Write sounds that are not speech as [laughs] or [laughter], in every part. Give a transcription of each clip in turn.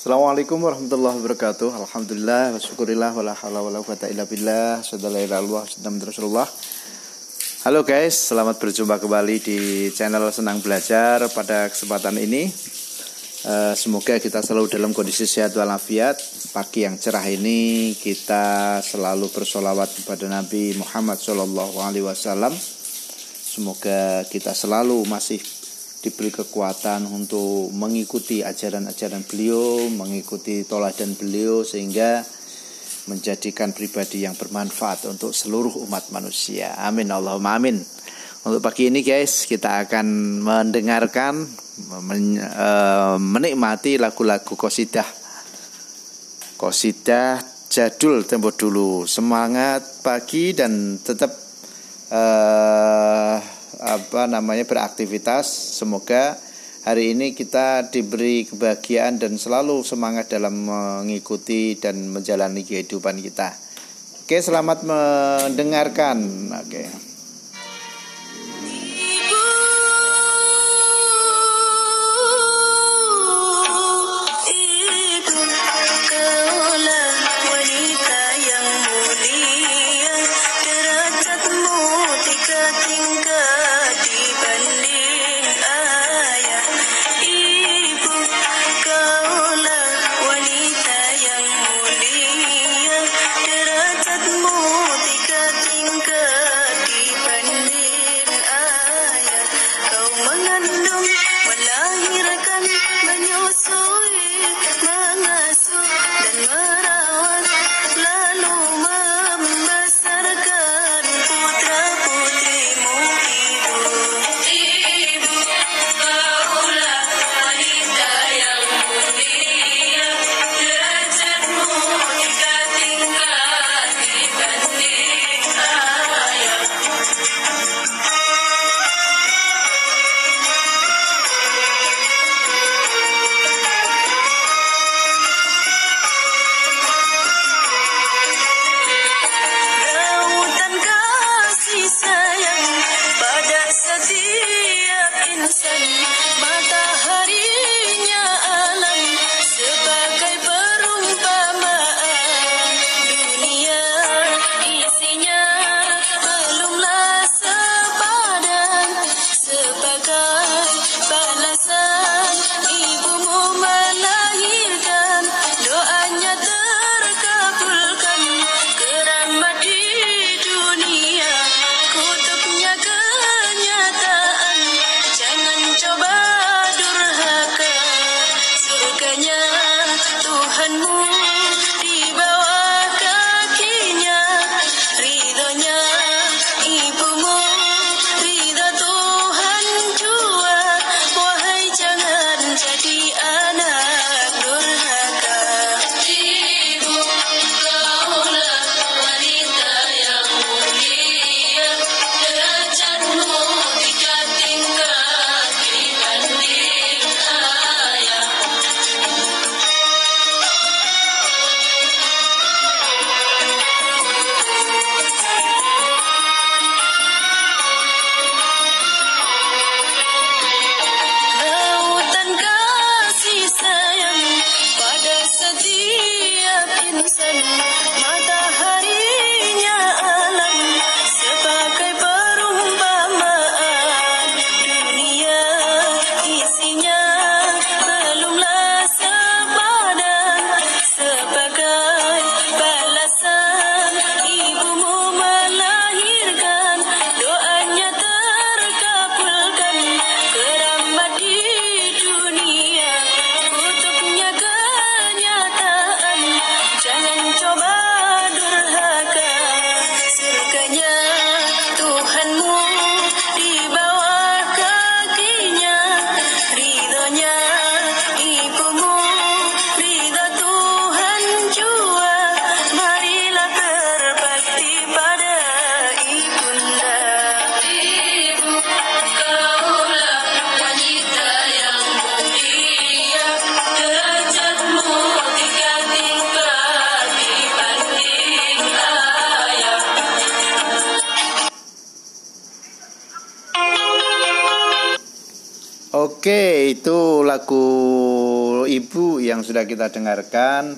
Assalamualaikum warahmatullahi wabarakatuh. Alhamdulillah wa syukurillah wa la haula wa quwata illa billah. Rasulullah. Halo guys, selamat berjumpa kembali di channel Senang Belajar pada kesempatan ini. Eh, semoga kita selalu dalam kondisi sehat walafiat. Pagi yang cerah ini kita selalu bersolawat kepada Nabi Muhammad SAW. Semoga kita selalu masih diberi kekuatan untuk mengikuti ajaran-ajaran beliau, mengikuti toladan beliau sehingga menjadikan pribadi yang bermanfaat untuk seluruh umat manusia. Amin Allahumma amin. Untuk pagi ini guys, kita akan mendengarkan men, e, menikmati lagu-lagu kosidah. Kosidah jadul tempo dulu. Semangat pagi dan tetap e, apa namanya beraktivitas. Semoga hari ini kita diberi kebahagiaan dan selalu semangat dalam mengikuti dan menjalani kehidupan kita. Oke, selamat mendengarkan. Oke. Oke, itu lagu ibu yang sudah kita dengarkan.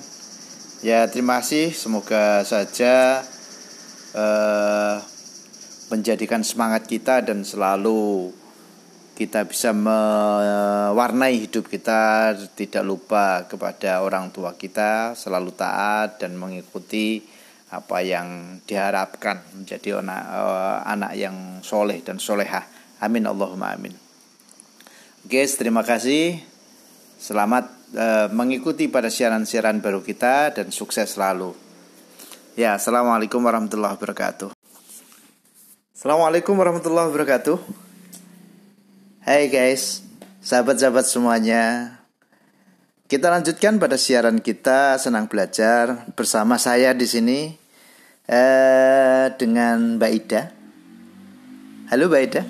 Ya, terima kasih. Semoga saja uh, menjadikan semangat kita dan selalu kita bisa mewarnai hidup kita tidak lupa kepada orang tua kita selalu taat dan mengikuti apa yang diharapkan menjadi anak, uh, anak yang soleh dan solehah amin Allahumma amin guys terima kasih selamat uh, mengikuti pada siaran-siaran baru kita dan sukses selalu ya assalamualaikum warahmatullahi wabarakatuh assalamualaikum warahmatullahi wabarakatuh Hai guys, sahabat-sahabat semuanya. Kita lanjutkan pada siaran kita senang belajar bersama saya di sini eh, dengan Mbak Ida. Halo Mbak Ida,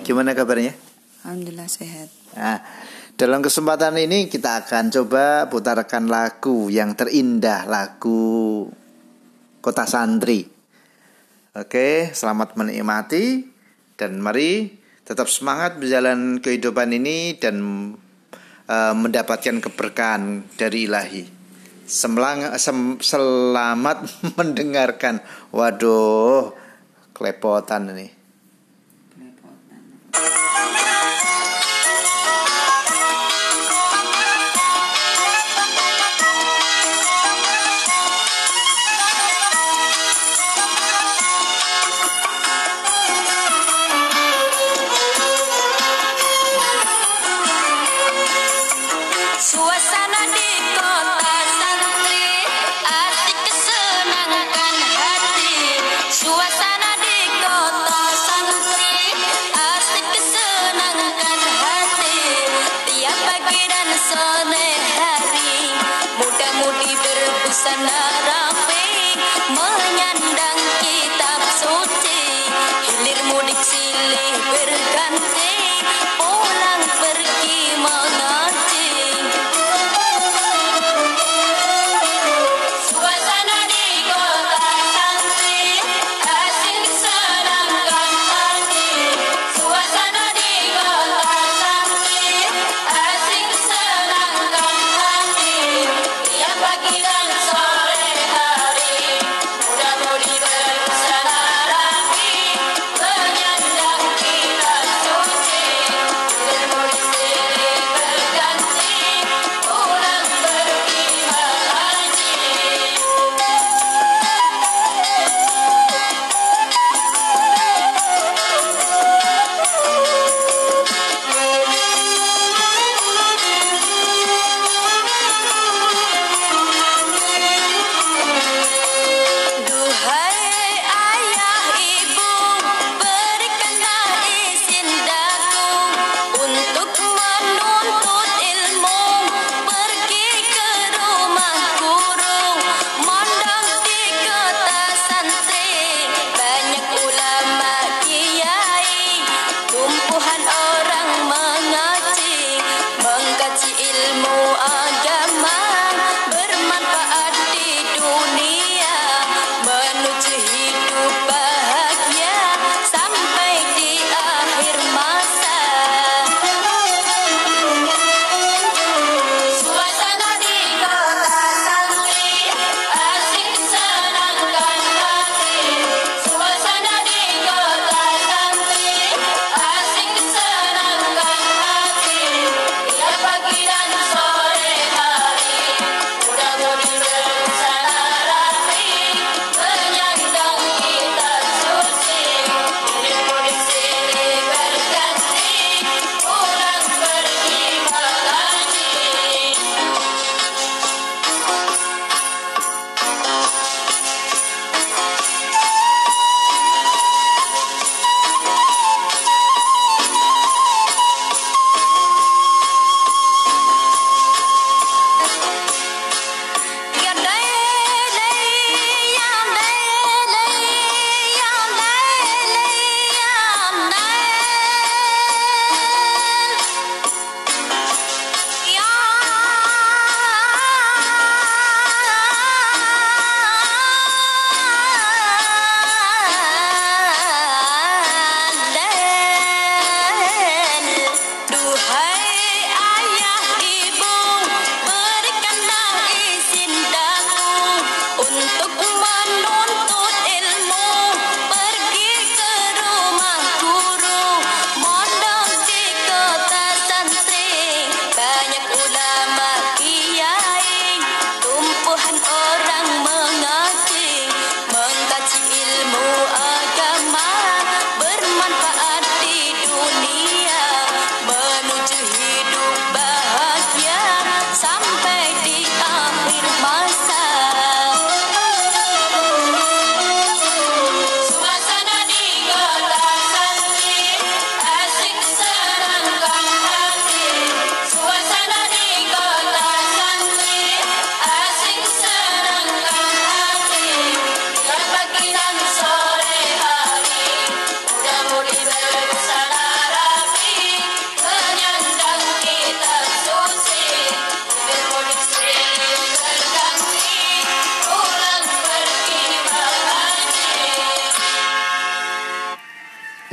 gimana kabarnya? Alhamdulillah sehat. Nah, dalam kesempatan ini kita akan coba putarkan lagu yang terindah, lagu Kota Santri. Oke, selamat menikmati dan mari tetap semangat berjalan kehidupan ini dan uh, mendapatkan keberkahan dari ilahi. Semelang, sem, selamat [laughs] mendengarkan. Waduh, kelepotan ini.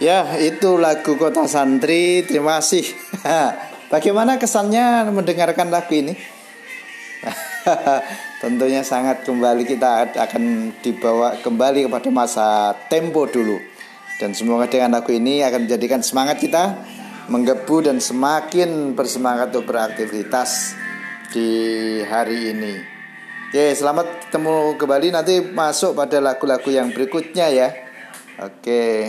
Ya, itu lagu Kota Santri. Terima kasih. [laughs] Bagaimana kesannya mendengarkan lagu ini? [laughs] Tentunya sangat kembali kita akan dibawa kembali kepada masa tempo dulu. Dan semoga dengan lagu ini akan menjadikan semangat kita menggebu dan semakin bersemangat untuk beraktivitas di hari ini. Oke, selamat ketemu kembali nanti masuk pada lagu-lagu yang berikutnya ya. Oke.